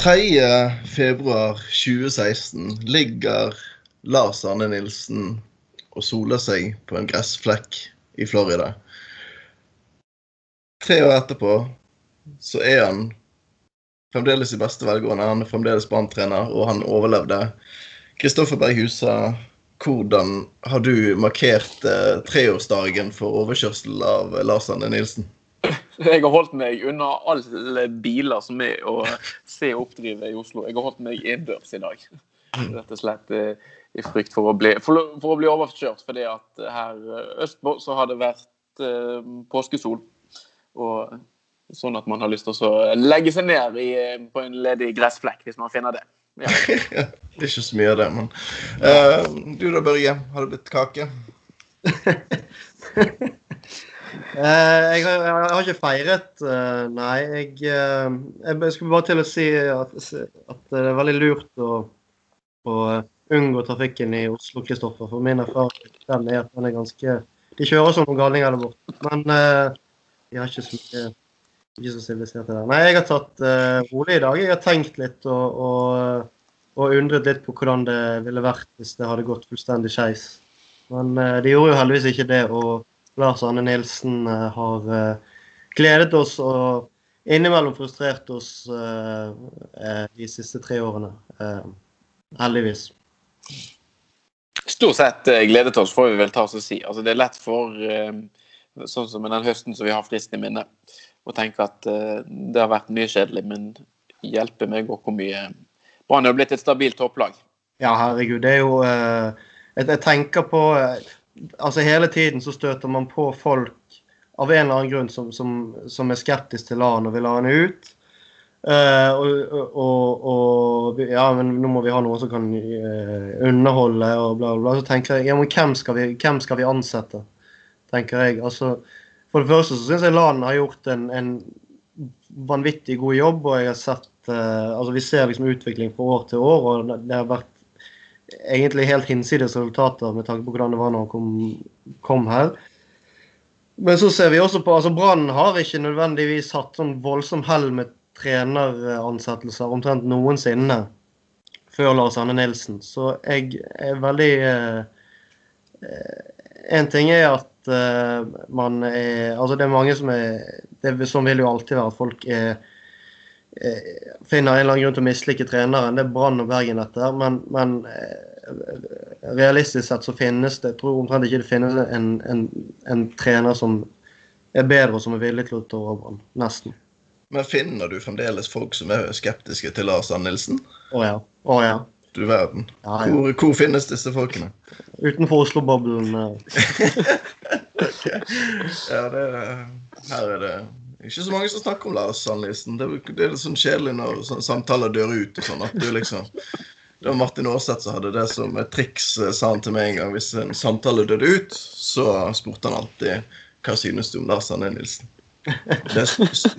3. februar 2016 ligger Lars Arne Nilsen og soler seg på en gressflekk i Florida. Tre år etterpå så er han fremdeles i beste velgående. Han er fremdeles bandtrener, og han overlevde. Kristoffer Berghusa, hvordan har du markert eh, treårsdagen for overkjørsel av Lars Arne Nilsen? Jeg har holdt meg unna alle biler som er å se oppdrive i Oslo. Jeg har holdt meg innendørs i dag. Rett og slett eh, i frykt for å bli, for, for å bli overkjørt. Fordi at her østpå så har det vært eh, påskesol. Og sånn at man har lyst til å legge seg ned i, på en ledig gressflekk, hvis man finner det. Ja. det er ikke så mye av det, men uh, Du da, Børge. Har det blitt kake? Uh, jeg, har, jeg, har, ikke feiret, uh, nei. Jeg, uh, jeg, skulle bare til å si at, at, det er veldig lurt å, å unngå trafikken i Oslo, Kristoffer. For min erfaring er at den er ganske De kjører som noen galninger der borte. Men de har ikke så mye ikke så siviliserte der. Nei, jeg har tatt rolig i dag. Jeg har tenkt litt og, og, og, undret litt på hvordan det ville vært hvis det hadde gått fullstendig skeis. Men de gjorde jo heldigvis ikke det. og Lars Arne Nilsen eh, har eh, gledet oss og innimellom frustrert oss eh, de siste tre årene. Heldigvis. Stort sett gledet oss, får vi vel ta oss og si. Altså, det er lett for, sånn som den høsten som vi har fristen i minne, å tenke at det har vært mye kjedelig, men hjelpe meg òg hvor mye Brann har blitt et stabilt topplag. Ja, herregud. Det er jo Jeg, jeg tenker på altså Hele tiden så støter man på folk av en eller annen grunn som, som, som er skeptisk til LAN og vil ha henne ut. Uh, og, og, og, ja, men nå må vi ha noen som kan uh, underholde og bla, bla. Så tenker jeg ja, men hvem skal vi, hvem skal vi ansette? tenker jeg. Altså, for det første så syns jeg LAN har gjort en, en, vanvittig god jobb. og jeg har sett, uh, altså Vi ser liksom utvikling fra år til år. og det har vært egentlig helt hinsides resultater med tanke på hvordan det var når han kom, kom, her. Men så ser vi også på altså Brann har ikke nødvendigvis hatt sånn voldsom hell med treneransettelser omtrent noensinne før Lars Anne Nilsen. Så jeg er veldig eh, En ting er at eh, man er Altså det er mange som er det, Sånn vil jo alltid være at folk er finner en eller annen grunn til å mislike treneren. Det er Brann og Bergen, dette. Men, men eh, realistisk sett så finnes det Jeg tror omtrent ikke det finnes en, en, en trener som er bedre og som er villig til å ta over Brann. Nesten. Men finner du fremdeles folk som er skeptiske til Lars Ann Nilsen? Å ja. Å ja. Du verden. Ja, ja. Hvor, hvor, finnes disse folkene? Utenfor Oslo-boblen. okay. Ja, det, her er det ikke så mange som snakker om Lars Sandlisten. Det, det er litt sånn kjedelig når sånn, samtaler dør ut. og sånn, at du liksom... Det var Martin Aarseth som hadde det som et triks, eh, sa han til meg en gang. Hvis en samtale døde ut, så spurte han alltid hva synes du om Lars Arne Nilsen. Det,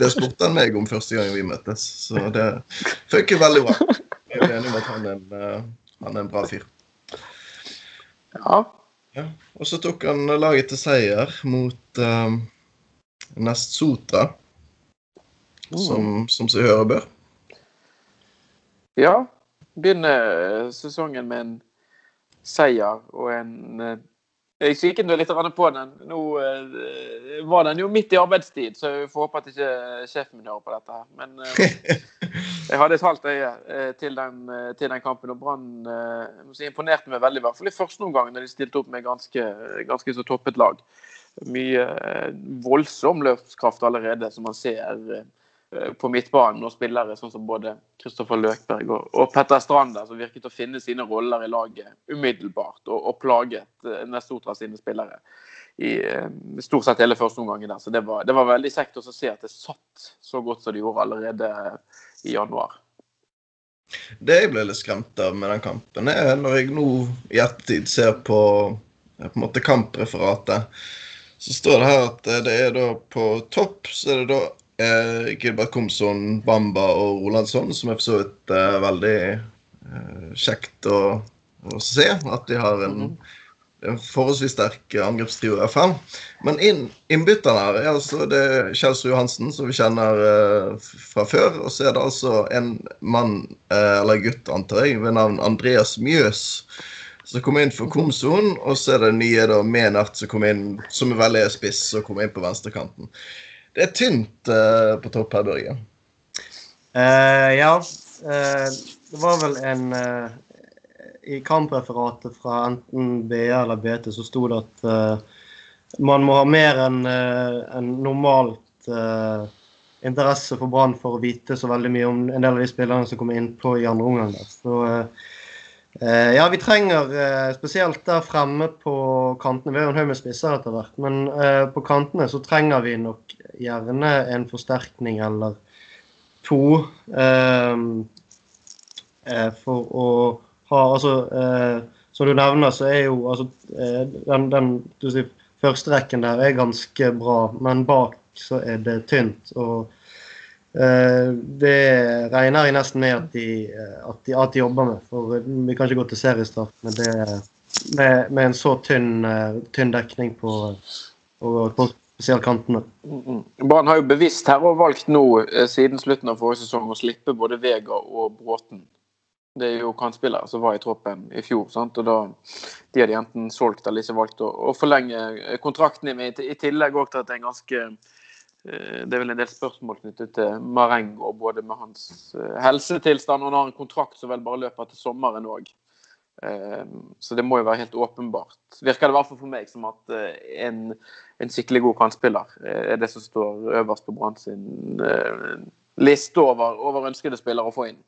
det, spurte han meg om første gang vi møttes, så det funker veldig bra. Jeg er enig med at han er en, uh, han er en bra fyr. Ja. ja. Og så tok han laget til seier mot uh, Nest Sotra, oh. som, som seg høre bør. Ja. Begynner sesongen med en seier og en eh, Jeg kikket litt på den. Nå uh, var den jo midt i arbeidstid, så jeg får håpe at ikke sjefen min hører på dette. her. Men uh, jeg hadde et halvt øye til, den, til, den, kampen, og Brann imponerte meg veldig. I hvert fall i første omgang, da de stilte opp med ganske, ganske så toppet lag mye eh, voldsom løpskraft allerede, som man ser eh, på midtbanen. Og spillere sånn som både Kristoffer Løkberg og, Petter Stranda, som virket å finne sine roller i laget umiddelbart, og, og plaget eh, Nestotra sine spillere i stort sett hele første omgangen der. Så det var, det var veldig kjekt å se at det satt så godt som det gjorde allerede i januar. Det jeg ble litt skremt av med den kampen, er når jeg nå i ettertid ser på, på en måte kampreferatet så står det her at eh, det er da på topp så er det da eh, Gilbert Komson, Bamba og Rolandsson, som er for så vidt eh, veldig eh, kjekt å, å, se. At de har en, er en forholdsvis sterk angrepstrio i FM. Men inn, innbytterne her er altså det er Kjelsrud Johansen, som vi kjenner uh, fra før. Og så er det altså en mann, uh, eller gutt antar jeg, ved navn Andreas Mjøs. Som kom inn for Komsoen, og så er det nye da Menert som kom inn, som er veldig spiss, og kom inn på venstrekanten. Det er tynt uh, på topp her, Børge. ja. det var vel en i kampreferatet fra enten BA eller BT så sto det at uh, man må ha mer enn uh, en normalt uh, interesse for Brann for å vite så veldig mye om en del av de spillerne som kommer innpå i andre omgang. Så ja, vi trenger spesielt der fremme på kantene Vi har jo en haug med spisser etter hvert, men på kantene så trenger vi nok gjerne en forsterkning eller to for å ha altså eh, Som du nevner, så er jo altså eh, den, den sier, første rekken der er ganske bra, men bak så er det tynt. og eh, det regner jeg nesten med at de, eh, at, de, at de, jobber med. For vi kan ikke gå til seriestart med, det, med, med en så tynn, eh, tynn dekning på, på, spesielt kantene. Mm, mm. Brann har jo bevisst her og valgt nå siden slutten av forrige sesong å slippe både Vega og Bråten. Det er jo kantspillere som var i troppen i fjor. Sant? og da De hadde enten solgt eller ikke valgt å, å forlenge kontrakten. I tillegg også til at det er en ganske eh, det er vel en del spørsmål knyttet til Marengo, både med hans eh, helsetilstand og han har en kontrakt som vel bare løper til sommeren òg. Eh, så det må jo være helt åpenbart. Virker det i hvert fall for meg som at en, en skikkelig god kantspiller er det som står øverst på Brann sin liste over, over ønskede spillere å få inn.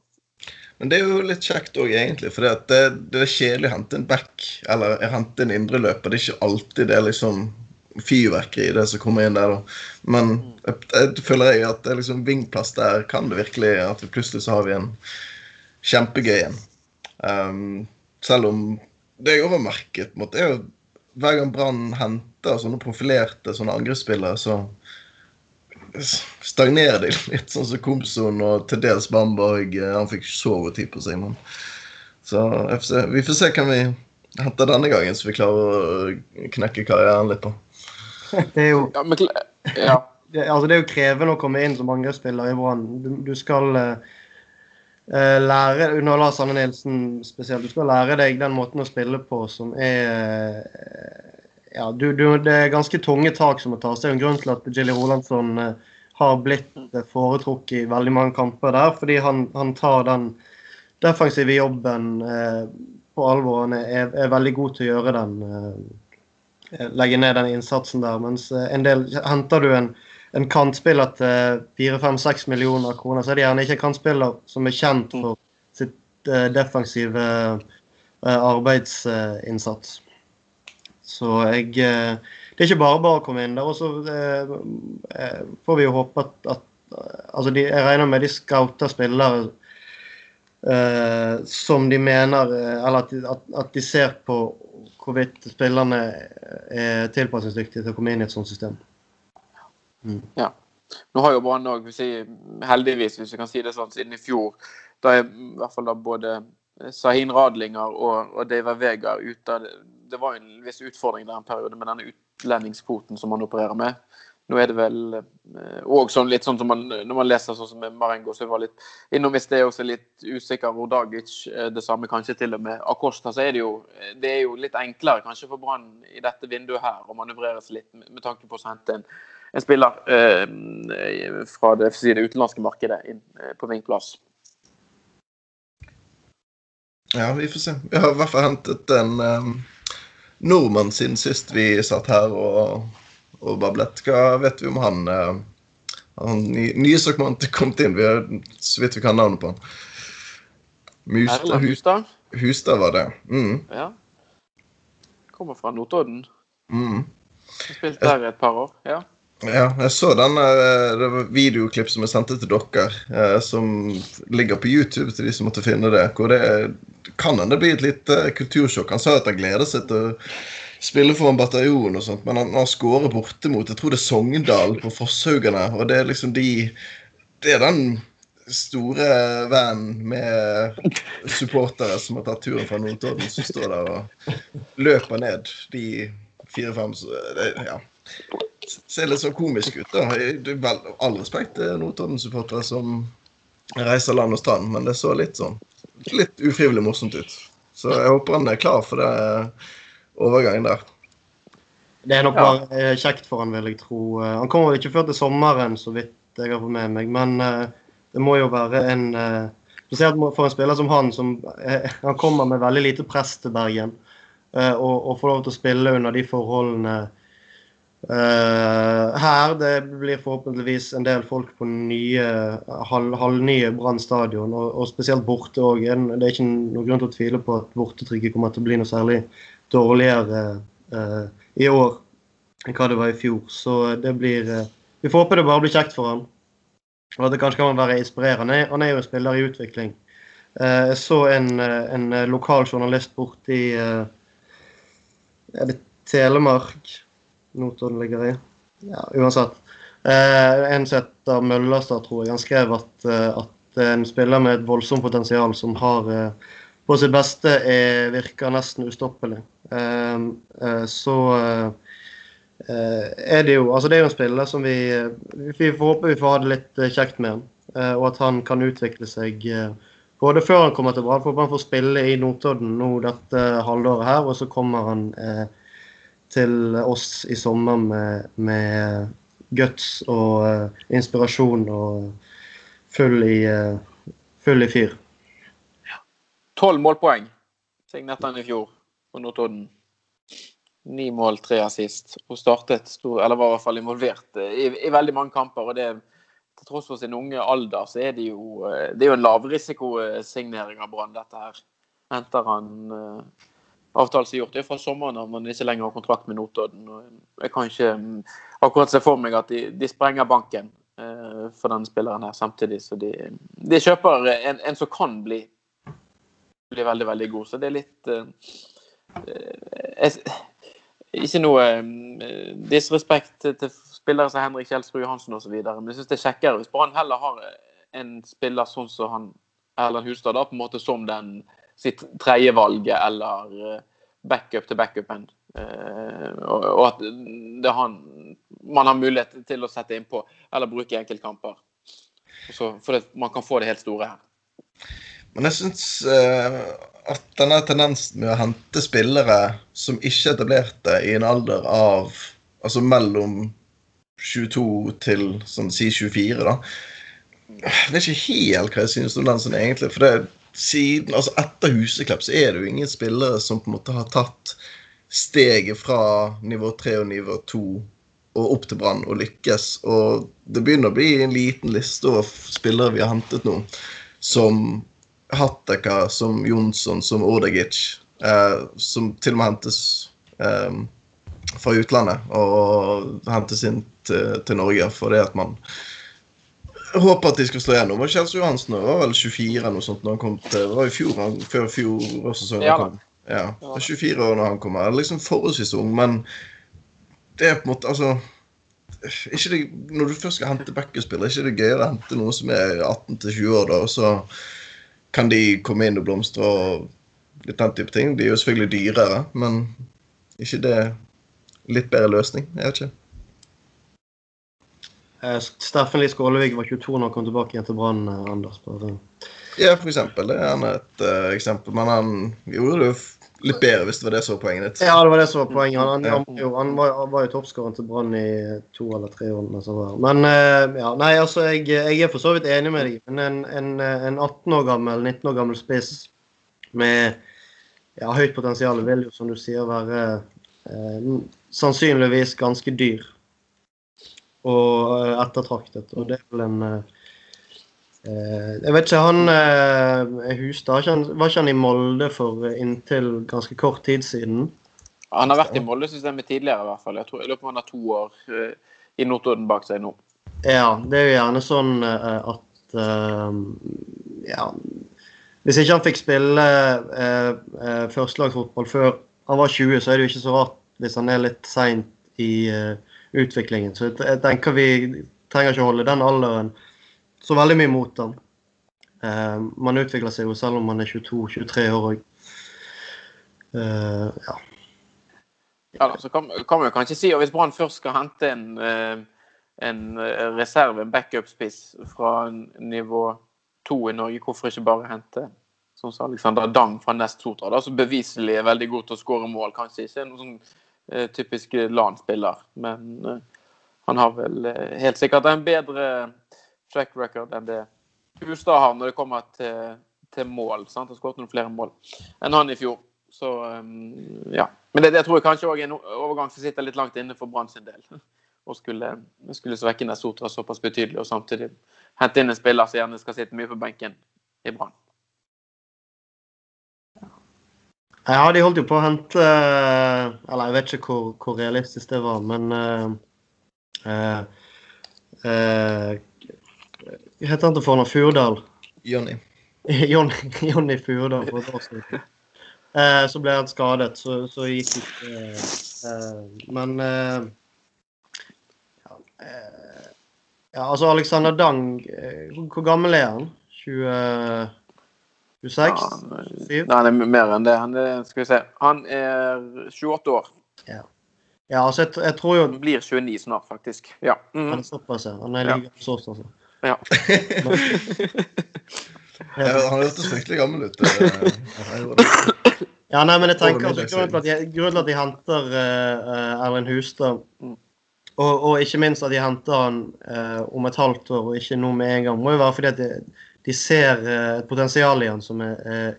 Men det er jo litt kjekt òg, egentlig. For det, det, er kjedelig å hente en back eller hente en indreløper. Det er ikke alltid det liksom fyrverkeri det som kommer inn der. da. Men jeg, jeg føler jeg at det er liksom vingplass der kan det virkelig At plutselig så har vi en kjempegøy en. Um, selv om det jeg har merket, er jo hver gang Brann henter sånne profilerte sånne angrepsspillere, så stagnerer de litt, sånn som Komson og til dels Bamberg. Han fikk ikke så god tid på seg. Men. Så vi får se hvem vi henter denne gangen, så vi klarer å knekke karrieren litt på. Det er jo ja, men, ja. det, altså det er jo krevende å komme inn som angrepsspiller i Brann. Du, du, skal uh, lære under Lars Anne Nilsen spesielt, du skal lære deg den måten å spille på som er uh, ja, du, du, det er ganske tunge tak som må tas. Det er jo en grunn til at Jilly Rolandsson uh, har blitt uh, foretrukket i veldig mange kamper der. Fordi han, han tar den defensive jobben uh, på alvor. Han er, er, veldig god til å gjøre den. Legge ned den innsatsen der. Mens en del henter du en, en kantspiller til 4-5-6 millioner kroner, så er det gjerne ikke en kantspiller som er kjent for sitt defensive arbeidsinnsats. Så jeg eh, Det er ikke bare bare å komme inn der. Og så eh, eh, får vi jo håpe at, at altså de, Jeg regner med de scouter spillere Uh, som de mener Eller at de, at, at de, ser på hvorvidt spillerne er tilpasningsdyktige til å komme inn i et sånt system. Mm. Ja. Nå har jo Brann òg, heldigvis, hvis vi kan si det sånn, siden i fjor Da er i hvert fall da både Sahin Radlinger og, og David Vegar ute av det var en viss utfordring der en periode med denne utlendingskvoten som man opererer med. Nå er det vel òg eh, sånn, litt sånn som man, når man leser sånn som Marengo, så var litt innom i er også litt usikker hvor Dagic eh, det samme kanskje til og med Acosta, så er det jo det er jo litt enklere kanskje for Brann i dette vinduet her å manøvrere seg litt med, med tanke på å hente en, en spiller eh, fra det, si, det, utenlandske markedet inn eh, på vingplass. Ja, vi får se. Vi har i hvert fall hentet en um nordmann siden sist vi satt her og, og bablet. Hva vet vi om han? Uh, han nye som kom inn. Vi har så vidt vi kan navnet på han. Mustad, Hustad? Hustad var det. Mm. Ja. Kommer fra Notodden. Mm. Spilt der i et par år. Ja. Ja, jeg så denne det videoklipp som jeg sendte til dere, eh, som ligger på YouTube til de som måtte finne det. Hvor det kan hende bli et lite kultursjokk. Han sa at han gleder seg til å spille for en bataljon og sånt, men han har skåret bortimot jeg tror det er Sogndal på Fosshaugane. Og det er liksom de Det er den store vennen med supportere som har tatt turen fra Notodden, som står der og løper ned de fire-fem Ja. Ser litt så komisk ut. da. Er vel, all respekt til Notodden-supportere som reiser land og strand, men det så litt sånn litt ufrivillig morsomt ut. Så jeg håper han er klar for det overgangen der. Det er nok Ja. bare eh, kjekt for han, vil jeg tro. Eh, Han kommer vel ikke før til sommeren, så vidt jeg har fått med meg. Men eh, det må jo være en Spesielt for en spiller som han, som han kommer med veldig lite press til Bergen. eh, Og, og får lov til å spille under de forholdene her. Det blir forhåpentligvis en del folk på nye, halv, halvnye Brann stadion, og, og spesielt borte òg. Det er ikke noen grunn til å tvile på at bortetrykket kommer til å bli noe særlig dårligere uh, i år enn hva det var i fjor. Så det blir uh, Vi får håpe det bare blir kjekt for han. Og at det kanskje kan være inspirerende. Han er jo en spiller i utvikling. Uh, Jeg så en, eh, en eh, lokal journalist borti eh, Er det Telemark Notodden ligger i? Ja, uansett. Eh, En som heter Møllerstad, tror jeg. Han skrev at, eh, at en spiller med et voldsomt potensial som har eh, på sitt beste er, virker nesten ustoppelig. Eh, eh, så eh, eh, er det jo Altså, det er jo en spiller som vi Vi får håpe vi får ha det litt eh, kjekt med han. eh, og at han kan utvikle seg eh, både før han kommer til Brann. For han får spille i Notodden nå dette halvåret her, og så kommer han eh, til oss i sommer med, med guts og uh, inspirasjon og full i, uh, full i fyr. Tolv målpoeng signerte han i fjor på Notodden. Ni mål, tre assist. Og startet, stor, eller var i hvert fall involvert eh, i, i veldig mange kamper. og det Til tross for sin unge alder, så er det jo, det er jo en lavrisikosignering av Brann, dette her. Henter han avtalen som er gjort. Det er fra sommeren av man ikke lenger har kontrakt med Notodden. Jeg kan ikke mm, akkurat se for meg at de, de sprenger banken eh, for denne spilleren her samtidig. Så de, de kjøper en, en som kan bli bli veldig, veldig god. Så det er litt eh, eh, jeg, Ikke noe eh, disrespekt til spillere som Henrik Kjelsrud Johansen osv., men jeg syns det er kjekkere hvis Brann heller har en spiller sånn som han Erlend Hustad, da, på en måte som den sitt tredje valget eller eh, backup til backupen. Eh, og, og at han man har mulighet til å sette innpå eller bruke enkeltkamper. For det, man kan få det helt store her. Men jeg syns eh, at denne tendensen med å hente spillere som ikke er etablerte i en alder av Altså mellom 22 til sånn si 24, da. Jeg vet ikke helt hva jeg synes om den sånn egentlig. For det, siden, altså etter Huseklepp så er det jo ingen spillere som på en måte har tatt steget fra nivå 3 og nivå 2 og opp til Brann og lykkes. Og det begynner å bli en liten liste over spillere vi har hentet nå, som Hatteka, som Jonsson, som Ordagic, eh, som til og med hentes eh, fra utlandet og hentes inn til, til Norge fordi at man håper at de skal slå gjennom. Og Kjell Johansen var vel 24 eller noe sånt når han kom til Det var i fjor, han, før fjorårssesongen Ja kom. Ja, det er 24 år når han kommer. Liksom forholdsvis ung, men det er på en måte Altså ikke det, Når du først skal hente backerspillere, er er ikke det gøyere å hente noen som er 18-20 år, da, og så kan de komme inn og blomstre og litt den type ting. De er jo selvfølgelig dyrere, men ikke det litt bedre løsning? Jeg vet ikke. Eh, Steffen Lie Skålevik var 22 når han kom tilbake igjen til Brann, eh, Anders. Ja, for eksempel. Det er han et uh, eksempel. Men han gjorde det jo litt bedre, hvis det var det som var poenget ditt. Ja, det var det som var poenget. Han, han, han, han var, var jo toppskåreren til Brann i to eller tre år. Men uh, ja, nei, altså, jeg, jeg er for så vidt enig med deg. Men en, en, en 18 år gammel, 19 år gammel spiss med ja, høyt potensial vil jo, som du sier, være uh, sannsynligvis ganske dyr. Og eh, ettertraktet. Og det er vel en eh, eh, Jeg vet ikke, han Hustad, var ikke han- i Molde for inntil ganske kort tid siden? Han har vært i Molde-systemet tidligere, i hvert fall. Jeg, tror, jeg lurer på om han har to år i Notodden bak seg nå. Ja, det er jo gjerne sånn at eh, Ja. Hvis ikke han fikk spille eh, eh, førstelagsfotball før han var 20, så er det jo ikke så rart hvis han er litt seint i eh, utviklingen. Så jeg, tenker vi trenger ikke å holde den alderen så veldig mye mot den. Eh, man utvikler seg jo selv om man er 22-23 år òg. ja. Ja da, så kan, man jo kanskje si, og Hvis Brann først skal hente en, eh, en eh, reserve, en backup-spiss fra nivå to i Norge, hvorfor ikke bare hente sånn som Alexander Dang fra Nest Sotra, som beviselig er veldig god til å skåre mål. Kanskje ikke noe sånn eh, typisk LAN-spiller, men eh, han har vel eh, helt sikkert en bedre track record enn det Hustad har når det kommer til, til mål. sant? Han skåret noen flere mål enn han i fjor. Så ja. Men det, det, tror jeg kanskje òg er en overgang som sitter litt langt inne for Brann sin del. Og skulle, skulle svekke Nesotra såpass betydelig, og samtidig hente inn en spiller som gjerne skal sitte mye på benken i Brann. Ja, de holdt jo på å hente Eller jeg vet ikke hvor, hvor realistisk det var, men uh, uh, uh, Heter han til fornavn Furdal? Jonny. Jonny Furdal for et år siden. Eh, så ble han skadet, så, så gikk ikke eh, Men eh, ja, eh, ja, altså Alexander Dang, eh, hvor gammel er han? 20, 26? Ja, nei, han er mer enn det. Han er, skal vi se. Han er 28 år. Ja. Ja, altså, jeg, jeg, tror jo Han blir 29 snart, faktisk. Ja. Mm. Han er såpass, ja. Han er like ja. som altså. Ja. ja, han hørtes fryktelig gammel ut. Ja, nei, men jeg tenker altså, grunnen, til at de, grunnen til at de henter uh, Erlend Hustad, mm. og, og, ikke minst at de henter han uh, om et halvt år og ikke nå med en gang, må jo være fordi at de, de ser uh, et potensial i han som er, er,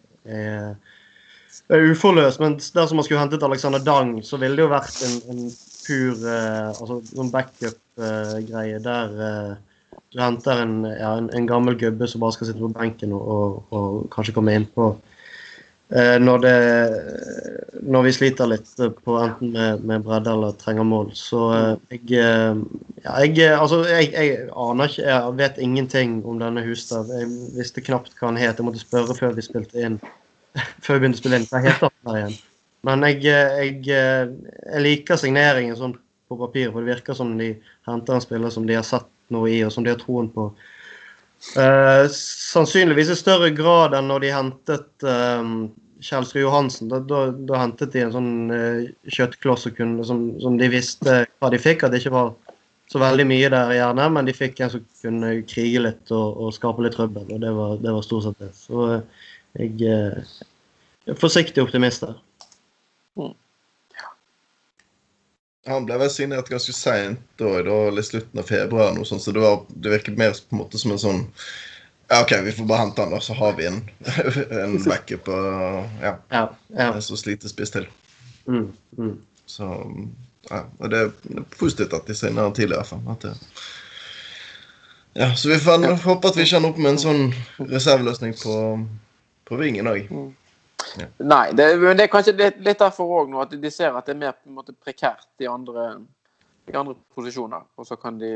er, uforløst. Men dersom man skulle hentet Alexander Dang, så ville det jo vært en, en pur altså, noen backup-greie der du henter en, ja, en, en, gammel gubbe som bare skal sitte på benken og, og, og kanskje komme inn på Eh, når, det, når, vi sliter litt på enten med, med bredde eller trenger mål. Så eh, jeg, eh, ja, jeg, altså, jeg, jeg aner ikke Jeg vet ingenting om denne Hustad. Jeg visste knapt hva han het. Jeg måtte spørre før vi spilte inn. før vi begynte å spille inn. Hva heter han der igjen? Men jeg, jeg, liker signeringen sånn på papir, for det virker som de henter en spiller som de har sett noe i, og som de har troen på. Uh, sannsynligvis i større grad enn når de hentet um, Kjelsrud Johansen. Da, da, da, hentet de en sånn uh, kjøttkloss som, som, de visste hva de fikk. At det ikke var så veldig mye der, gjerne, men de fikk en som kunne krige litt og, og skape litt trøbbel. Og det var, det var stort sett det. Så uh, jeg er forsiktig optimist der. Mm. Han ble vel signert ganske seint, i slutten av februar. Noe sånt, så det, var, det virket mer på en måte som en sånn ja, OK, vi får bare hente han, da, så har vi en, en backup ja. ja, ja. Så sliter spiss til. Mm, mm. Så ja, og det er positivt at de signerer han tidlig, i hvert fall. ja, så vi får håpe at vi ikke ender opp med en sånn reserveløsning på, på vingen òg. Ja. Nei, det, men det er kanskje litt, litt derfor òg nå at de ser at det er mer på en måte prekært i andre, i andre posisjoner. Og så kan de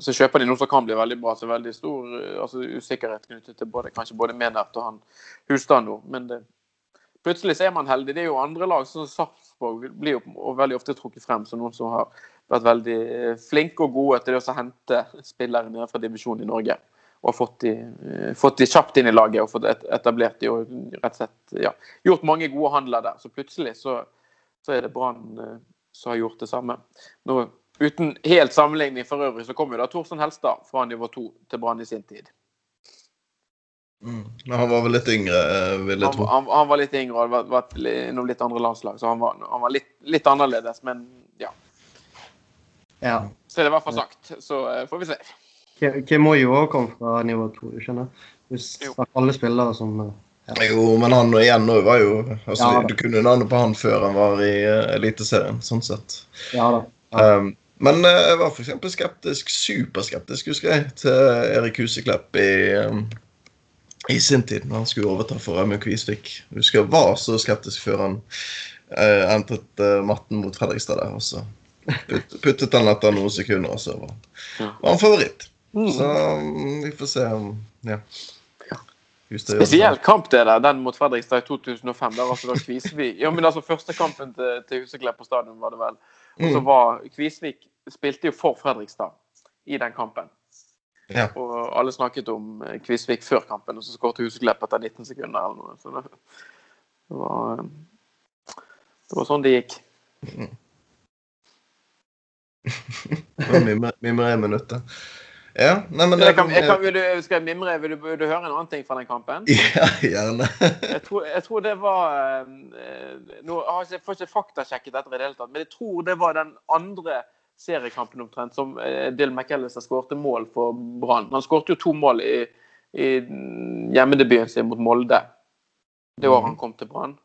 så kjøper de noe som kan bli veldig bra. Så veldig stor altså, usikkerhet knyttet til både, kanskje både Menert og han Hustad nå. Men det, plutselig så er man heldig. Det er jo andre lag som Sarpsborg blir jo veldig ofte trukket frem som noen som har vært veldig flinke og gode til å hente spillere ned fra divisjonen i Norge og fått de, eh, fått de, kjapt inn i laget og fått etablert de og rett og slett ja, gjort mange gode handler der. Så plutselig så, så er det Brann eh, som har gjort det samme. Nå, uten helt sammenligning for øvrig, så kom jo da Torstein Helstad fra nivå to til Brann i sin tid. Mm. Men han var vel litt yngre, eh, vil jeg tro. Han, han, han var litt yngre og hadde vært innom litt andre landslag, så han var, han var litt, litt, annerledes. Men ja. ja. Så det er i hvert fall sagt. Så får vi se. Kemoyo òg kom fra nivå to, du skjønner? Hvis alle spillere som eh, ja. Jo, men han igjen nå var jo altså, ja, Du kunne navnet på han før han var i uh, Eliteserien, sånn sett. Ja da. Ja. Um, men uh, jeg var f.eks. skeptisk, superskeptisk, husker jeg, til Erik Huseklepp i, um, i sin tid, når han skulle overta for Raymond Kvisvik. Husker jeg var så skeptisk før han uh, entret uh, matten mot Fredrikstad der. og så puttet, puttet han etter noen sekunder, og så var, var han favoritt. Mm. Så um, vi får se om ja. Spesiell kamp det der, den mot Fredrikstad i 2005. Der altså da Kvisvik Ja, men altså Første kampen til, til Huseklepp på stadion, var det vel. Og så mm. var Kvisvik spilte jo for Fredrikstad i den kampen. Ja. Og alle snakket om eh, Kvisvik før kampen, og så skåret Huseklepp etter 19 sekunder eller noe. Så det, det var eh, Det var sånn det gikk. Mimre mye en minutt, da. Ja, nei, men Jeg kan, jeg kan, vil du, skal jeg mimre? Vil du, vil du høre en annen ting fra den kampen? Ja, gjerne. Jeg tror, jeg tror det var eh, nå har jeg får ikke faktasjekket dette i det hele tatt, men jeg tror det var den andre seriekampen omtrent som eh, Dill McAllister skårte mål for Brann. Han skårte jo to mål i, i hjemmedebuten sin mot Molde det året han kom til Brann.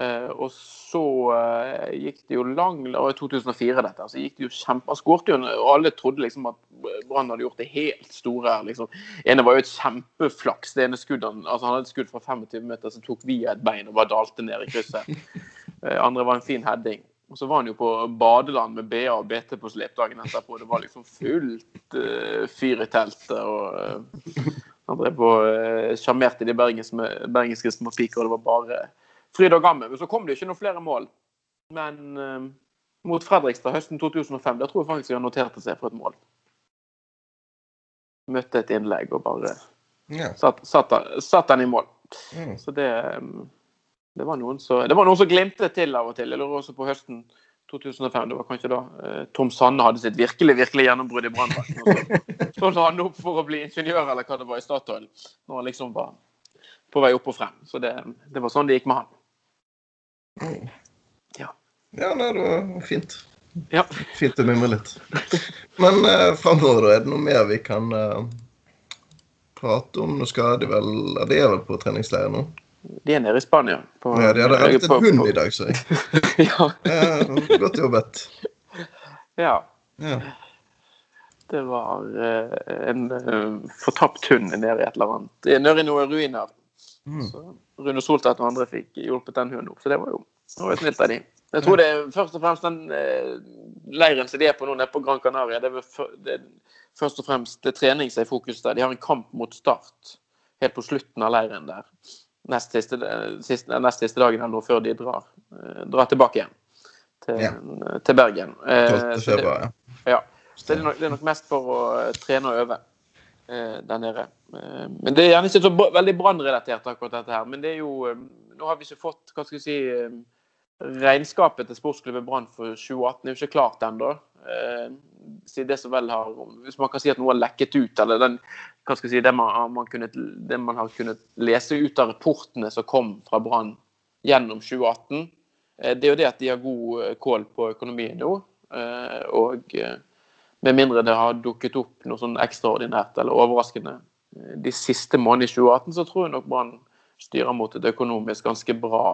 Eh, og så eh, gikk det jo lang Det var i 2004, dette. Så gikk det jo kjempe... Skårte jo, og alle trodde liksom at Brann hadde gjort det helt store her. liksom. ene var jo et kjempeflaks. Det ene skuddet han altså han hadde et skudd fra 25 meter som tok via et bein og bare dalte ned i krysset. Eh, andre var en fin heading. Og så var han jo på badeland med BA og BT på slep dagen etterpå. Det var liksom fullt uh, fyr i teltet. og Uh, Han drev på uh, sjarmerte de bergenske, bergenske småpiker, og det var bare fryd og gammen. Men så kom det ikke noen flere mål. Men eh, mot Fredrikstad høsten 2005, der tror jeg faktisk han noterte seg for et mål. Møtte et innlegg og bare Ja. satt, satt, satt han i mål. Mm. Så det, um, det, var noen som, det var noen som glimtet til av og til. Jeg lurer også på høsten 2005. Det var kanskje da eh, Tom Sanne hadde sitt virkelig virkelig gjennombrudd i Brannverket. Så så la han opp for å bli ingeniør eller hva det var i Statoil. Når han liksom var på vei opp og frem. Så det, det var sånn det gikk med han. Ja, nei, det var fint. Ja. Fint å mimre litt. Men eh, framover, da? Er det noe mer vi kan eh, prate om? Nå skal de vel ja, De er vel på treningsleir nå? De er nede i Spania. På, Ja, de hadde reddet en hund i dag, så jeg. ja, eh, godt jobbet. ja. Ja. Det var eh, en eh, fortapt hund nede i et eller annet. Det Nede i noen ruiner. Mm. Så Rune Soltvedt og andre fikk hjulpet den hunden opp. Så det var jo det var snilt av de. Jeg tror det er først og fremst den eh, leiren som de er på nå, nede på Gran Canaria. Det er, for, det er først og fremst det trening som er fokus der. De har en kamp mot Start helt på slutten av leiren der. Nest siste, siste, nest siste dagen eller noe før de drar, eh, drar tilbake igjen til, Ja. til Bergen. Eh, 12. så det- februar, ja. ja. Så det er, nok, det er nok mest for å eh, trene og øve eh, der nede. Eh, men det er gjerne ikke så veldig brannrelatert, akkurat dette her. Men det er jo eh, Nå har vi ikke fått hva skal vi si, eh, regnskapet til sportsklubben Brann for 2018 er jo ikke klart ennå. Eh, det som vel har, hvis man kan si at noe har lekket ut, eller den, hva skal jeg si, det, man, man kunnet, det man har kunnet lese ut av rapportene som kom fra Brann gjennom 2018, eh, det er jo det at de har god eh, kål på økonomien nå. eh, Og eh, med mindre det har dukket opp noe sånn ekstraordinært eller overraskende eh, de siste månedene i 2018, så tror jeg nok Brann styrer mot et økonomisk ganske bra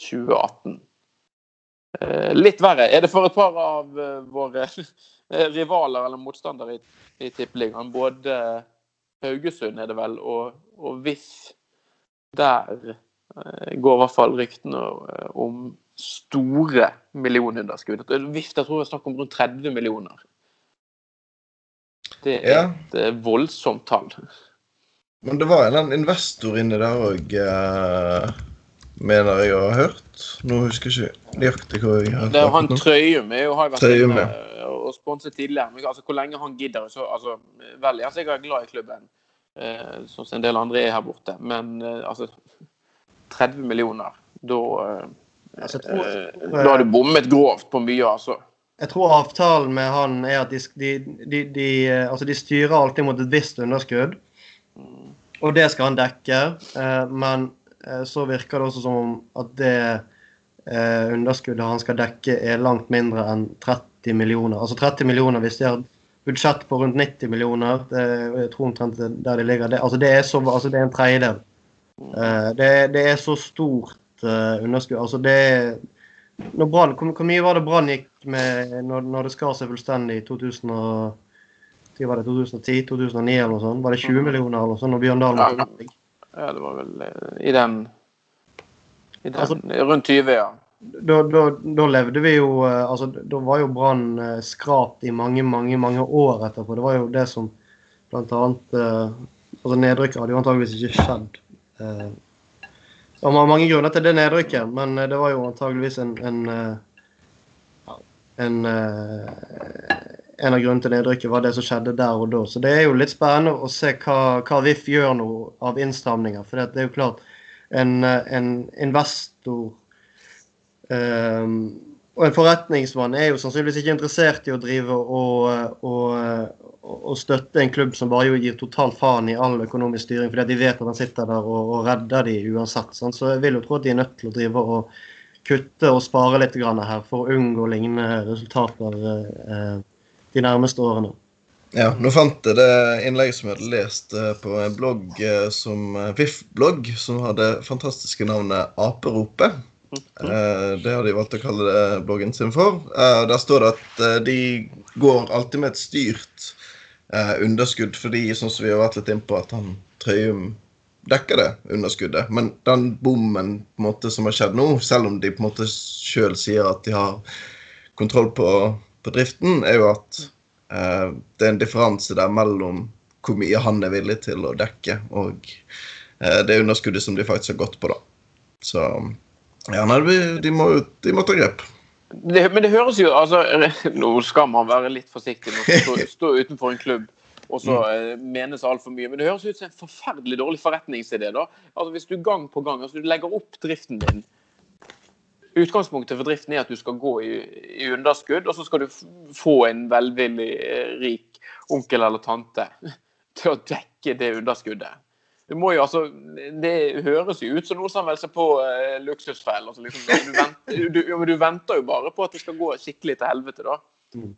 2018. Eh, Litt verre er det for et par av eh, våre rivaler eller motstandere i, i Tippeligaen. Både Haugesund er det vel, og, og VIF. Der går i hvert fall ryktene om store millionunderskudd. VIF der tror jeg snakk om rundt 30 millioner. Det er ja. et eh, voldsomt tall. Men det var en eller annen investor inni der òg, mener jeg å ha hørt. Nå husker jeg ikke nøyaktig hva jeg har Det han hørt nå. Trøyum har jo vært inne og sponset tidligere. Men altså, hvor lenge han gidder så, altså, Vel, jeg er glad i klubben, eh, sånn som en del andre er her borte. Men eh, altså 30 millioner, da eh, Altså, tror, eh, Da har du bommet grovt på mye, altså. Jeg tror avtalen med han er at de, de, de, eh, altså de styrer alltid mot et visst underskudd. Og det skal han dekke. eh, Men eh, så virker det også som at det underskuddet han skal dekke, er langt mindre enn 30 millioner. Altså 30 millioner hvis de har budsjett på rundt 90 millioner. Det, jeg tror omtrent der de ligger. Det, altså det, er så, altså det er en tredjedel. Det, det er så stort underskudd. Altså det er Brann- hvor, hvor mye var det Brann gikk med når, når det skar seg fullstendig i 2000 og, var det, 2010? 2009 eller noe sånt? Var det 20 millioner eller noe sånt når Bjørndalen Ja. måtte legge? Ja, det var vel eh, i den, i den Altså- Rundt 20, ja. Da, da, da levde vi jo eh, altså Da var jo Brann eh, skrapt i mange, mange mange år etterpå. Det var jo det som eh, Altså nedrykket hadde jo antageligvis ikke skjedd. Det var mange grunner til det nedrykket, men eh, det var jo antageligvis en en, eh, en, eh, en av grunnene til nedrykket var det som skjedde der og da. Så det er jo litt spennende å se hva, hva VIF gjør nå av innstramninger. For det er jo klart, en investor um, og en forretningsmann er jo sannsynligvis ikke interessert i å drive og, og, og støtte en klubb som bare gir totalt faen i all økonomisk styring, fordi de vet at han sitter der og, og redder de uansett. Sånn. Så jeg vil jo tro at de er nødt til å drive og kutte og spare litt her for å unngå lignende resultater eh, de nærmeste årene. Ja, nå fant jeg det innlegget som jeg hadde lest eh, på en blogg eh, som eh, VIF-blogg, som hadde fantastiske navnet Aperopet. Det har de valgt å kalle det bloggen sin for. Der står det at de går alltid med et styrt underskudd, fordi sånn som vi har vært litt innpå, at han Trøyum dekker det underskuddet. Men den bommen på en måte som har skjedd nå, selv om de på en måte sjøl sier at de har kontroll på, på driften, er jo at eh, det er en differanse der mellom hvor mye han er villig til å dekke, og eh, det underskuddet som de faktisk har gått på, da. Så ja, nei, de må, de må ta grep. Det, men det høres jo altså, Nå skal man være litt forsiktig med å stå, stå utenfor en klubb og så mm. Eh, menes altfor mye. Men det høres ut som en forferdelig dårlig forretningsidé. da. Altså Hvis du gang på gang altså du legger opp driften din Utgangspunktet for driften er at du skal gå i, i underskudd, og så skal du få en velvillig eh, rik onkel eller tante til å dekke det underskuddet. Du må jo altså, Det høres jo ut som noe som melder seg på uh, luksusfellen. Altså, liksom, du, venter, du, du, venter jo bare på at det skal gå skikkelig til helvete. da. Mm.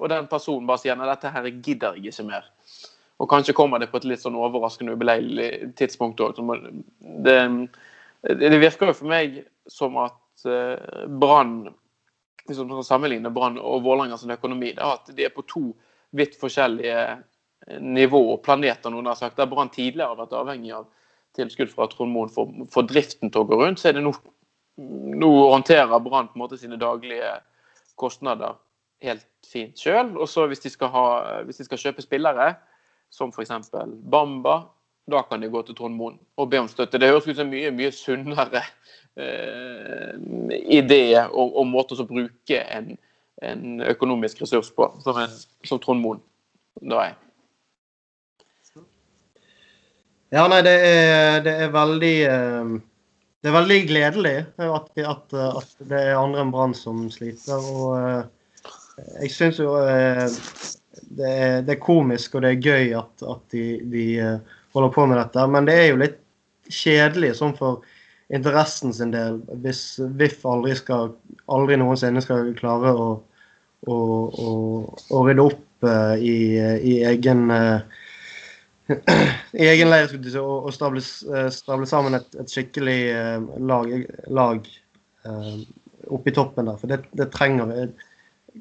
Og den personen bare sier nei, dette her gidder jeg ikke mer. Og kanskje kommer det på et litt sånn overraskende ubeleilig tidspunkt òg. Det, det, virker jo for meg som at uh, Brann Hvis man sammenligner Brann og Vålerenga sin økonomi, det er at de er på to vidt forskjellige nivå og planeter, noen har sagt. Der Brann tidligere har vært avhengig av tilskudd fra Trond Moen for, for, driften til å gå rundt, så er det nå nå håndterer Brann på en måte sine daglige kostnader helt fint sjøl. Og så hvis, hvis, de skal kjøpe spillere, som f.eks. Bamba, da kan de gå til Trond Moen og be om støtte. Det høres ut som mye, mye sunnere eh, idé og, og måte å bruke en, en, økonomisk ressurs på, som, en, som Trond Moen da er. Ja, nei, det er, det er veldig eh, Det er veldig gledelig at, at, at det er andre enn Brann som sliter. Og eh, jeg syns jo eh, det er, det er, komisk og det er gøy at, at de, de, holder på med dette. Men det er jo litt kjedelig sånn for interessen sin del hvis VIF aldri, skal, aldri noensinne skal klare å, å, å, å rydde opp i, i egen i egen leir og, og stable, eh, stable, sammen et, et skikkelig eh, lag, lag eh, oppe i toppen der. For det, det trenger vi.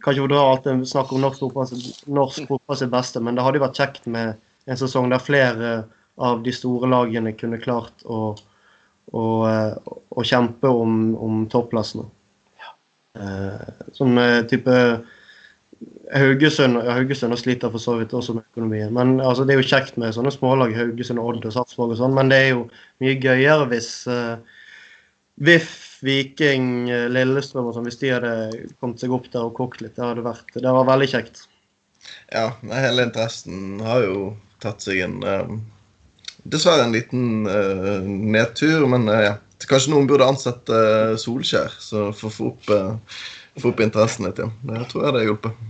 Kan ikke dra alt snakk om norsk fotball sitt beste, men det hadde jo vært kjekt med en sesong der flere av de store lagene kunne klart å, å, å kjempe om, om topplassene. Uh, sånn type Haugesund, Haugesund sliter for så vidt også med økonomien. Men altså, Det er jo kjekt med sånne smålag, Haugesund, Odd og Sarpsborg og sånn, men det er jo mye gøyere hvis uh, VIF, Viking, uh, Lillestrøm og sånn, hvis de hadde kommet seg opp der og kokt litt. Det hadde vært, det var veldig kjekt. Ja, hele interessen har jo tatt seg en uh, Dessverre en liten uh, nedtur, men ja. Kanskje noen burde ansette Solskjær så for å få opp få opp interessen litt igjen. Det tror jeg det har hjulpet.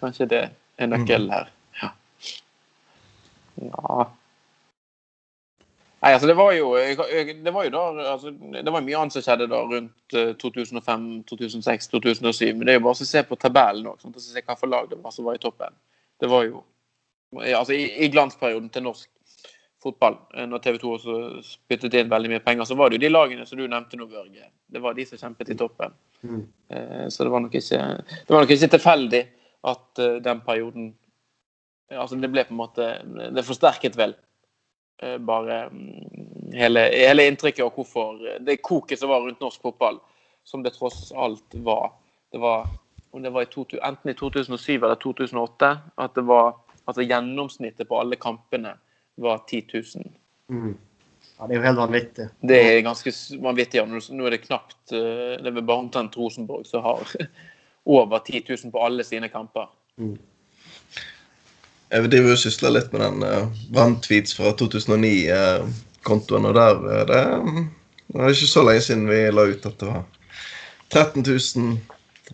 Kanskje det er nøkkelen her. Ja. ja. Nei, altså det var jo, det var jo da, altså, det var mye annet som skjedde da rundt 2005, 2006, 2007. Men det er jo bare å se på tabellen òg, sånn, se for lag det var som var i toppen. Det var jo altså i, i glansperioden til norsk fotball, eh, når TV 2 også spyttet inn veldig mye penger, så var det jo de lagene som du nevnte nå, Børge. Det var de som kjempet i toppen. Mm. Eh, så det var nok ikke, det var nok ikke tilfeldig at eh, den perioden Altså, det ble på en måte Det forsterket vel bare mm, hele, hele inntrykket av hvorfor Det koket som var rundt norsk fotball, som det tross alt var. Det var om det var i to, enten i 2007 eller 2008 at det var altså gjennomsnittet på alle kampene var 10 000. Mm. Ja, Det er jo helt vanvittig. Det er ganske vanvittig. Ja. Nå er det knapt eh, Det er bare omtrent Rosenborg som har over 10 000 på alle sine kamper. Mm. Jeg driver og sysler litt med den uh, branntweets fra 2009-kontoen, og der uh, det mm, Det var ikke så lenge siden vi la ut at det var 13 000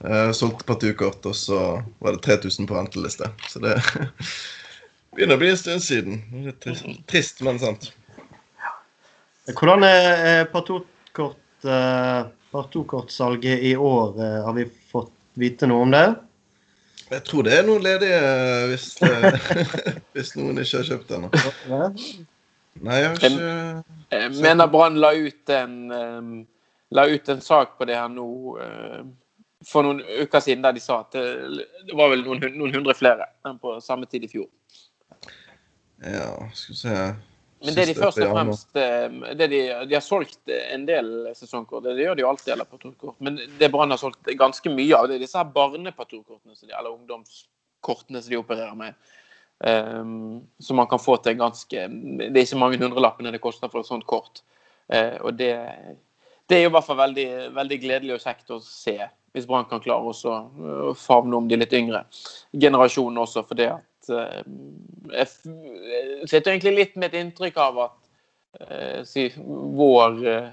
uh, solgte parturkort, og så var det 3000 på venteliste. Så det begynner å bli en stund siden. Det er trist, trist men sant. Hvordan er partokortsalget eh, i år? Eh, Har vi fått vite noe om det? Jeg tror det er noen ledige hvis, eh, hvis noen ikke har kjøpt ennå. Nei, jeg har ikke Jeg mener Brann la ut en la ut en sak på det her nå eh, for noen uker siden der de sa at det, det var vel noen, noen hundre flere enn på samme tid i fjor. Ja, skal vi se Men det de først og fremst eh, det de, de har solgt en del sesongkort. Det gjør de jo alltid, eller parturkort. Men det Brann har solgt ganske mye av, det er disse her barneparturkortene, eller ungdomskortene som de opererer med. Um, som man kan få til ganske Det er ikke mange hundrelappene det koster for et sånt kort. Uh, og det, det er jo i hvert fall veldig, veldig gledelig og kjekt å se, hvis Brann kan klare å favne om de litt yngre generasjonene også. For det at eh, Jeg sitter egentlig litt med et inntrykk av at eh, si, vår eh,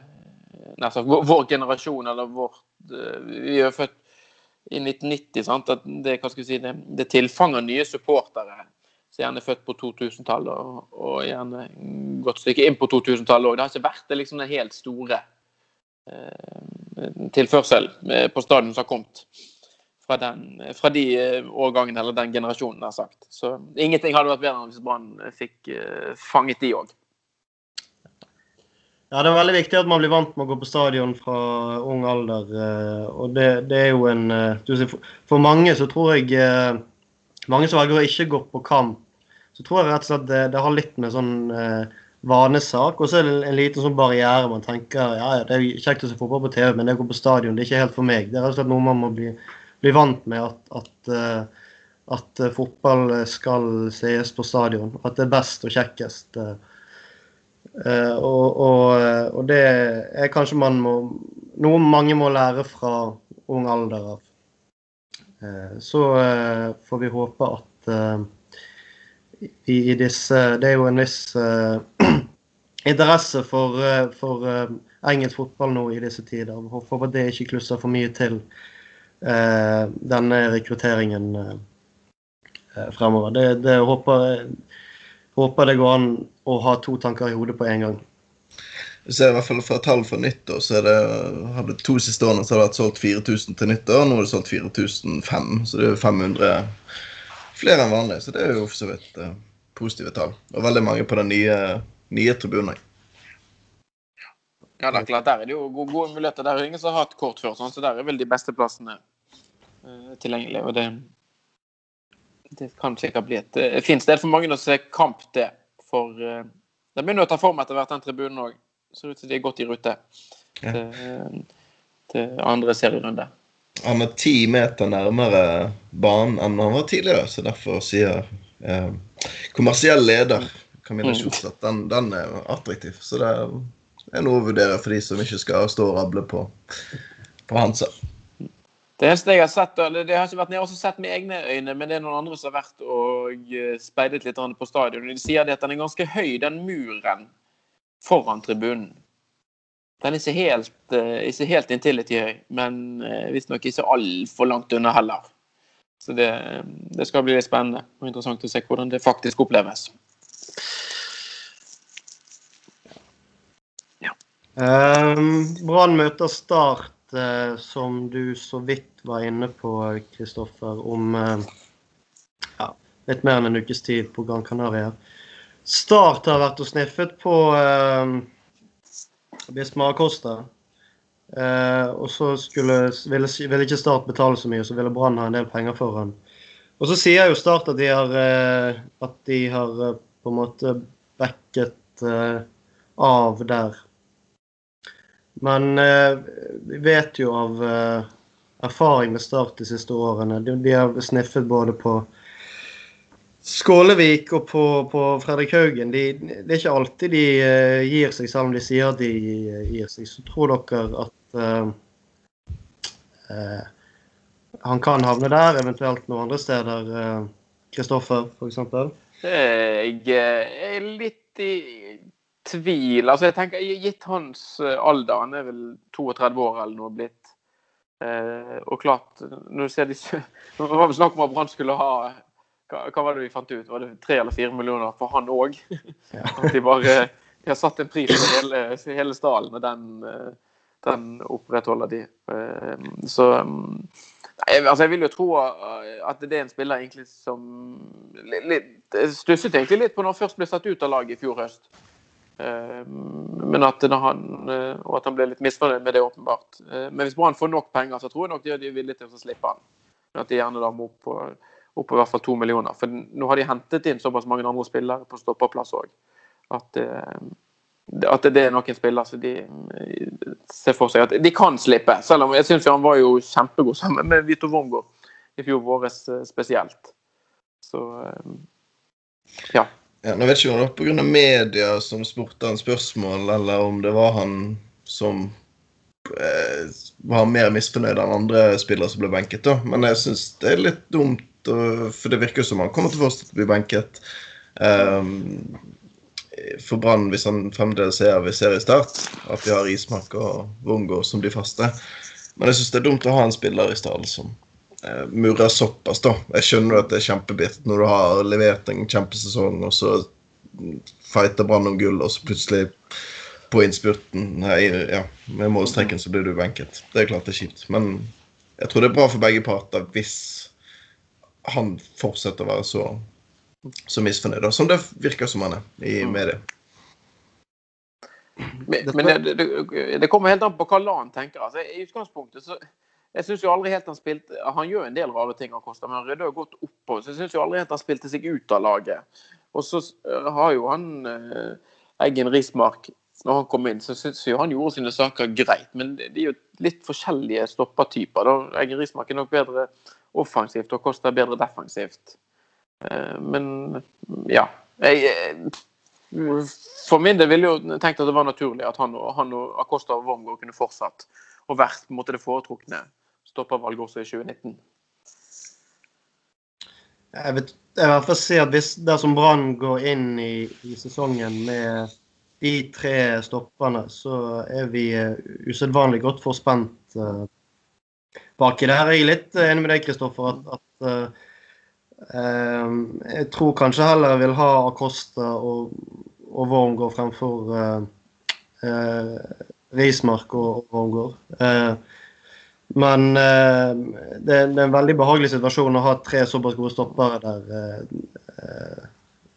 nesten, vår, vår generasjon, eller vårt eh, Vi er født i 1990, sant? At det, si, det, det tilfanger nye supportere som gjerne er født på 2000-tallet og, og gjerne godt stykke inn på 2000-tallet òg. Det har ikke vært det liksom den helt store eh, tilførsel eh, på stadion som har kommet fra, den, fra de eh, årgangene eller den generasjonen, nær sagt. Så ingenting hadde vært bedre enn hvis Brann fikk eh, fanget de òg. Ja, Det er veldig viktig at man blir vant med å gå på stadion fra ung alder. eh, og det, det er jo en for, mange så tror jeg Mange som velger å ikke gå på kamp, så tror jeg rett og slett det, det har litt med sånn vanesak. Og så er det en liten sånn barriere. Man tenker ja, det er kjekt å se fotball på TV, men det å gå på stadion det er ikke helt for meg. Det er rett og slett noe man må bli, bli vant med. At, at, eh, at eh, fotball skal sees på stadion. At det er best og kjekkest. eh, og, og, og det er kanskje man må Noe mange må lære fra ung alder av. Så får vi håpe at i, i disse Det er jo en viss interesse for, for engelsk fotball nå i disse tider. Håper at det ikke klusser for mye til denne rekrutteringen eh, eh, fremover. Det, det håper Håper det går an å ha to tanker i hodet på en gang. Jeg ser i hvert fall fra tall for nyttår, så er det, har det to siste årene så har det vært solgt 4000 til nyttår. Nå er det solgt 4005, så det er 500 flere enn vanlig. Så det er jo for så vidt eh, positive tall. Og veldig mange på den nye, nye tribunen. Ja, det er klart, Der er det jo gode, gode muligheter. Der er ingen som har hatt kort før, sånn, så der er vel de beste plassene eh, tilgjengelig. og det, det kan sikkert bli et eh, fint sted for mange å se kamp, det. For de det begynner å ta form etter hvert, den tribunen òg. Ser ut som de er godt i rute Ja. til, til andre serierunde. Han er ti meter nærmere banen enn han var tidligere, så derfor sier eh, kommersiell leder Camilla Mm. Kjos at den, den er attraktiv. Så det det er noe å vurdere for de som ikke skal stå og rable på, på Hansa. Det eneste jeg har sett, eller det har ikke vært jeg har også sett med egne øyne, men det er noen andre som har vært og eh, speidet litt på stadion. De sier at den er ganske høy, den muren foran tribunen. Den er ikke helt, eh, ikke helt intility høy, men eh, visstnok ikke altfor langt unna heller. Så det, det skal bli litt spennende og interessant å se hvordan det faktisk oppleves. Um, Brann møter Start, eh, som du så vidt var inne på, Kristoffer, om eh, ja, litt mer enn en ukes tid på Gran Canaria. Start har vært og sniffet på eh, Bismar Costa. Eh, og så skulle, ville, ville ikke Start betale så mye, så ville Brann ha en del penger for han. Og så sier jo Start at de har, eh, at de har eh, på en måte backet eh, av der. Men eh, vi vet jo av eh, erfaring med Start de siste årene De, de har sniffet både på Skålevik og på, på Fredrik Haugen. De, det er ikke alltid de eh, gir seg, selv om de sier at de gir seg. Så tror dere at eh, eh, han kan havne der, eventuelt noen andre steder. Kristoffer, f.eks.? Jeg er litt i tvil. Altså, jeg tenker, Gitt hans alder, han er vel 32 år eller noe blitt. Eh, og klart, når du ser disse Det var vel snakk om at Brann skulle ha hva, hva, var det vi fant ut? Var det tre eller fire millioner for han òg? Ja. At de bare de har satt en pris på hele, hele stallen, og den, den opprettholder de. Eh, så jeg, altså Jeg vil jo tro at det er en spiller egentlig som litt, Stusset egentlig litt på når han først ble satt ut av laget i fjor høst. Eh, men at han, eh, og at han ble litt misfornøyd med det, åpenbart. Eh, men hvis Brann får nok penger, så tror jeg nok de er villige til å slippe han. Men at de gjerne da må opp på, opp på i hvert fall to millioner. For nå har de hentet inn såpass mange andre spillere på stopperplass òg. At, at, det er noen spillere som de ser for seg at de kan slippe. Selv om jeg syns han var jo kjempegod sammen med Vito Wormgård i fjor våres spesielt. Så ja. Ja, nå vet ikke om det var pga. media som spurte han spørsmål, eller om det var han som eh, var mer misfornøyd enn andre spillere som ble benket. da. Men jeg syns det er litt dumt, for det virker som han kommer til å fortsette å bli benket. Um, for Brann, hvis han fremdeles er ved seriestart, at de har Ismark og Wongo som de faste. Men jeg syns det er dumt å ha en spiller i stallen som eh, murrer såpass, da. Jeg skjønner at det er kjempebitt når du har levert en kjempesesong, og så fighter Brann om gull, og så plutselig på innspurten nei, ja, med målstreken så blir du benket. Det er klart det er kjipt. Men jeg tror det er bra for begge parter hvis han fortsetter å være så, så misfornøyd, som det virker som han er i mediet. media. Men, men det, det, det, kommer helt an på hva LAN tenker. Altså, I utgangspunktet så jeg syns jo aldri helt han spilte Han gjør en del rare ting, han Kosta, men han rydder godt oppå. Så jeg syns jo aldri helt han spilte seg ut av laget. Og så eh, har jo han eh, Eggen Rismark når han kom inn, så syns jo han gjorde sine saker greit. Men de er jo litt forskjellige stoppertyper. da. Eggen Rismark er nok bedre offensivt og Kosta bedre defensivt. Eh, men ja. Jeg, for min del ville jo tenkt at det var naturlig at han og, han og Acosta og Wormgård kunne fortsatt og vært på en måte det foretrukne stoppervalg også i 2019? Jeg vil i hvert fall si at hvis dersom Brann går inn i, i, sesongen med de tre stopperne, så er vi uh, usedvanlig godt forspent uh, baki der. Jeg er litt enig med deg, Kristoffer, at, at uh, jeg tror kanskje heller jeg vil ha Acosta og, og Wormgård fremfor Rismark og, og Wormgård. Men uh, det, er en veldig behagelig situasjon å ha tre såpass gode stoppere der. Uh,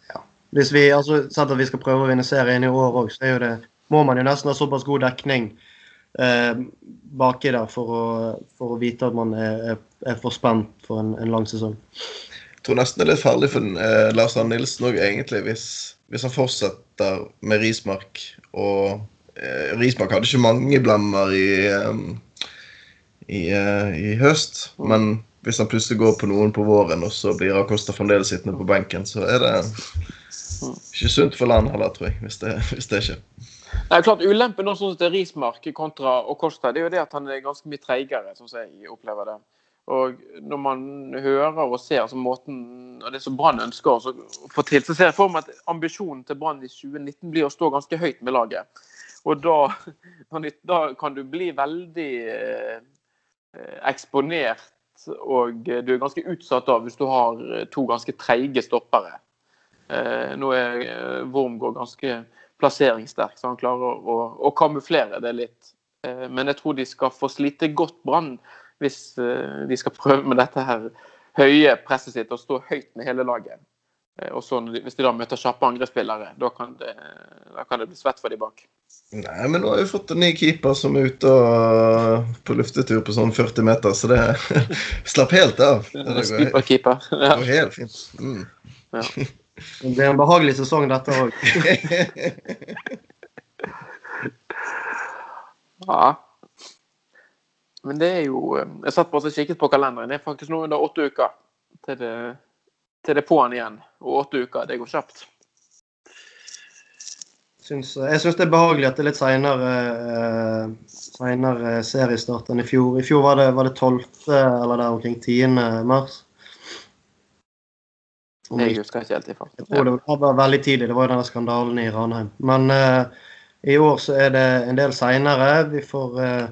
ja. Hvis vi altså, at vi skal prøve å vinne serien i år òg, så det, må man jo nesten ha såpass god dekning uh, baki der for å, for å, vite at man er, er, for spent for en, en, lang sesong. Jeg tror nesten det er litt farlig for uh, Lars Arne Nilsen òg, egentlig, hvis, hvis, han fortsetter med Rismark. Og Rismark hadde ikke mange blemmer i um, i, uh, i høst. Men hvis han plutselig går på noen på våren, og så blir Acosta fremdeles sittende på benken, så er det ikke sunt for landet heller, tror jeg, hvis det, hvis det skjer. Nei, klart Ulempen nå sånn til Rismark kontra Acosta det er jo det at han er ganske mye treigere, sånn som jeg opplever det. Og når man hører og ser altså måten og det som Brann ønsker å få til, så ser jeg for meg at ambisjonen til Brann i 2019 blir å stå ganske høyt med laget. Og da, da kan du bli veldig eh, Eh, eksponert og du er ganske utsatt da hvis du har eh, to ganske treige stoppere. Eh, nå er Wormgård ganske plasseringssterk, så han klarer å, å, kamuflere det litt. Men jeg tror de skal få slite godt Brann hvis de skal prøve med dette her høye presset sitt og stå høyt med hele laget. Og så Hvis de da møter kjappe angrepsspillere, da kan det, da kan det bli svett for de bak. Nei, men nå har vi fått en ny keeper som er ute og, på luftetur på sånn 40 meter, så det slapp helt av. Det går, keeper. Ja. går helt fint. Mm. Ja. Det blir en behagelig sesong, dette òg. ja. Men det er jo Jeg satt bare og kikket på kalenderen. Det er faktisk nå under åtte uker til det, til det er på'n igjen. Og åtte uker, det går kjapt. Syns, jeg syns det er behagelig at det er litt seinere eh, seriestart enn i fjor. I fjor var det, var det 12. eller der omkring 10. mars. Om Jeg husker ikke helt i farten. jeg tror det var, var veldig tidlig. Det var jo denne skandalen i Ranheim. Men eh, i år så er det en del seinere. Vi får eh,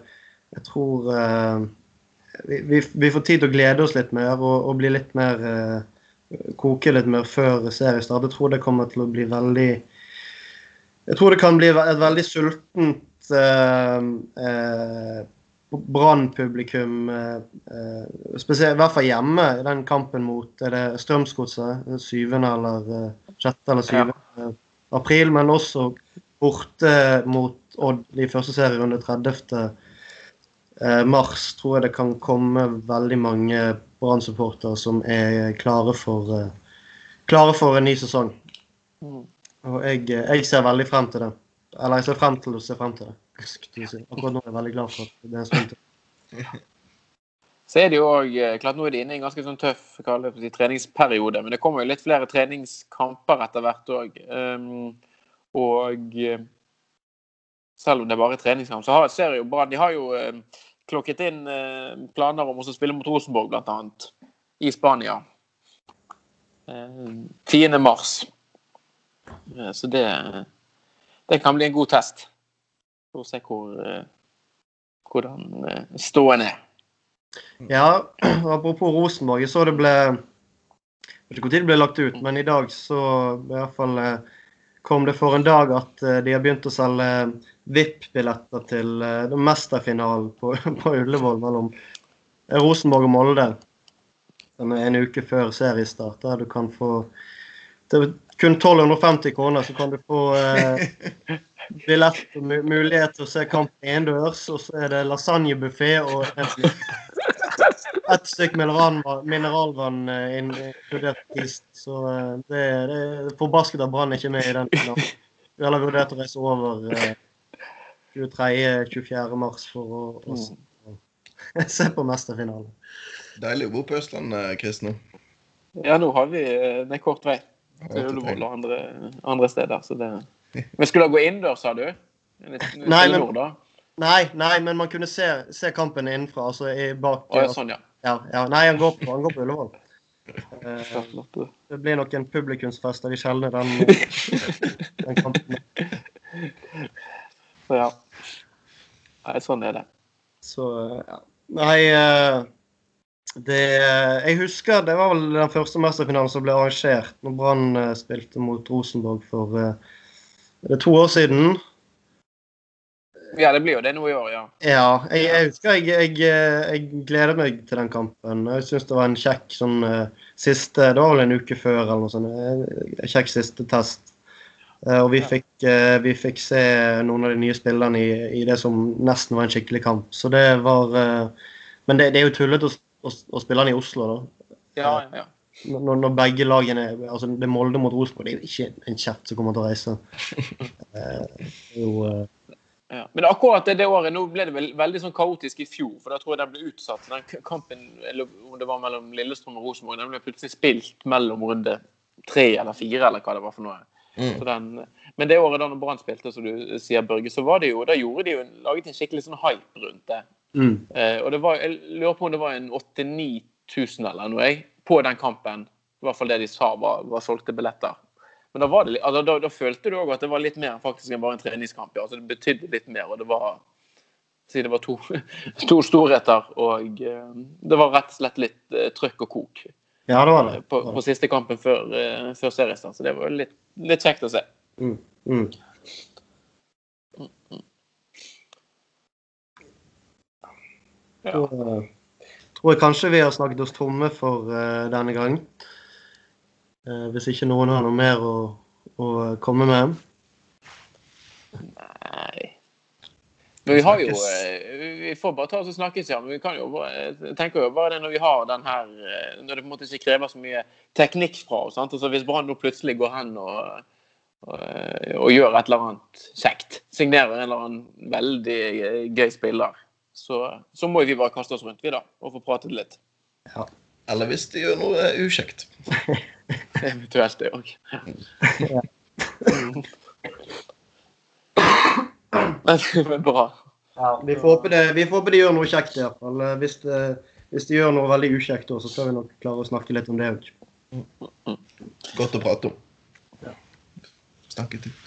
Jeg tror eh, vi, vi, vi får tid til å glede oss litt mer og, og bli litt mer eh, Koke litt mer før seriestart. Jeg tror det kommer til å bli veldig Jeg tror det kan bli et veldig sultent eh, eh, Brann-publikum, eh, eh, spesielt i hvert fall hjemme, i den kampen mot er det Strømsgodset, 7. eller eh, sjette eller Ja. april, men også borte mot Odd i første serierunde 30. eh, mars, tror jeg det kan komme veldig mange Brann-supportere som er klare for, eh, klare for en ny sesong. Mm. Og jeg, eh, jeg ser veldig frem til det. Eller jeg ser frem til å se frem til det. Akkurat nå er jeg veldig glad for at det er en stund til. Så er det jo også, Klart nå er de inne i en ganske sånn tøff det, si, treningsperiode, men det kommer jo litt flere treningskamper etter hvert òg. og eh, selv om det er bare treningskamp, så har, ser jo Brann De har jo eh, klokket inn eh, planer om å spille mot Rosenborg, annet, i Spania. Eh, 10. mars. Eh, så det, det kan bli en god test. For å se hvor, eh, hvordan eh, ståen er. Ja, apropos Rosenborg. Jeg så det ble Jeg vet ikke når det ble lagt ut, men i dag så i hvert fall eh, kom det for en dag at eh, de har begynt å selge VIP-billetter til uh, mesterfinalen på, på Ullevål mellom Rosenborg og Molde. Den er en uke før seriestart, der du kan få til kun 1250 kroner, så kan du få uh, billett og mulighet til å se kampen innendørs. Og så er det lasagnebuffé og ett stykk mineralvann, eh, inkludert is. Så det, det er forbasket at Brann ikke er med i den. Vi har vurdert å reise over eh, 23.-24. mars for å, å se, se på mesterfinalen. Deilig å bo på Østlandet, Kristne. Ja, nå har vi eh, det er kort vei til Ullevål og andre, andre steder. Så det... Men skulle du gå innendørs, sa du? Litt, Nei, men- nord. Nei, nei, men man kunne se, se kampen innenfra. Altså i bak Å, ja, sånn, ja. ja, ja, Nei, han går på, han går på Ullevål. Eh, Det blir nok en publikumsfest av de sjeldne, den, den kampen. Så ja. Nei, sånn er det. Så ja. Nei eh, det, Jeg husker det var vel den første mesterfinalen som ble arrangert når Brann eh, spilte mot Rosenborg for eh, er det to år siden. Ja, det blir jo det nå i år, ja. Ja, jeg, jeg husker jeg, jeg, jeg gleder meg til den kampen. Jeg syns det var en kjekk sånn siste Det var vel en uke før eller noe sånt. En kjekk siste test. Eh, Og vi fikk, eh, vi fikk se noen av de nye spillerne i, i det som nesten var en skikkelig kamp. Så det var eh, Men det, det er jo tullete å, å, å spille den i Oslo, da. Ja, ja. Når, når begge lagene altså Det er Molde mot Rosenborg. Det er ikke en kjeft som kommer til å reise. Jo ja. Men akkurat det, det året nå ble det vel veldig sånn kaotisk i fjor. For da tror jeg den ble utsatt. Den kampen eller om det var mellom Lillestrøm og Rosenborg, den ble plutselig spilt mellom runde tre eller fire, eller hva det var for noe. Mm. Så den, men det året da Brann spilte, som du sier, Børge, så var det jo, da gjorde de jo, laget en skikkelig sånn hype rundt det. mm. Eh, og det var, jeg lurer på om det var en 89 000 eller noe jeg, på den kampen. I hvert fall det de sa var, var solgte billetter. Men da, var det, altså, da, da følte du òg at det var litt mer faktisk enn bare en treningskamp. Ja. Altså, det betydde litt mer, og det var si det var to, to storheter. Og eh, det var rett og slett litt eh, trøkk og kok Ja, det var det. eh, på, på siste kampen før, eh, før seriestart. Så det var litt, litt kjekt å se. Mm. Mm. Ja. Så, eh, tror jeg kanskje vi har snakket oss tomme for uh, denne gang. Uh, hvis ikke noen har noe mer å, å komme med. Nei. Men vi har jo eh, Vi får bare ta oss og snakkes, ja. Men vi kan jo bare, jeg tenker jo bare det når vi har den her eh, Når det på en måte ikke krever så mye teknikk fra oss. Sant? Altså hvis Brann nå plutselig går hen og, og, eh, og gjør et eller annet kjekt, signerer en eller annen veldig gøy spiller, så, så må vi bare kaste oss rundt, vi da, og få pratet litt. Eller hvis de gjør noe ukjekt. Eventuelt det òg. Men bra. Ja, vi får håpe det, vi får håpe de gjør noe kjekt i hvert fall. Eh, Hvis, det, hvis de gjør noe veldig ukjekt, så skal vi nok klare å snakke litt om det òg. Godt å prate om. Snakket ut.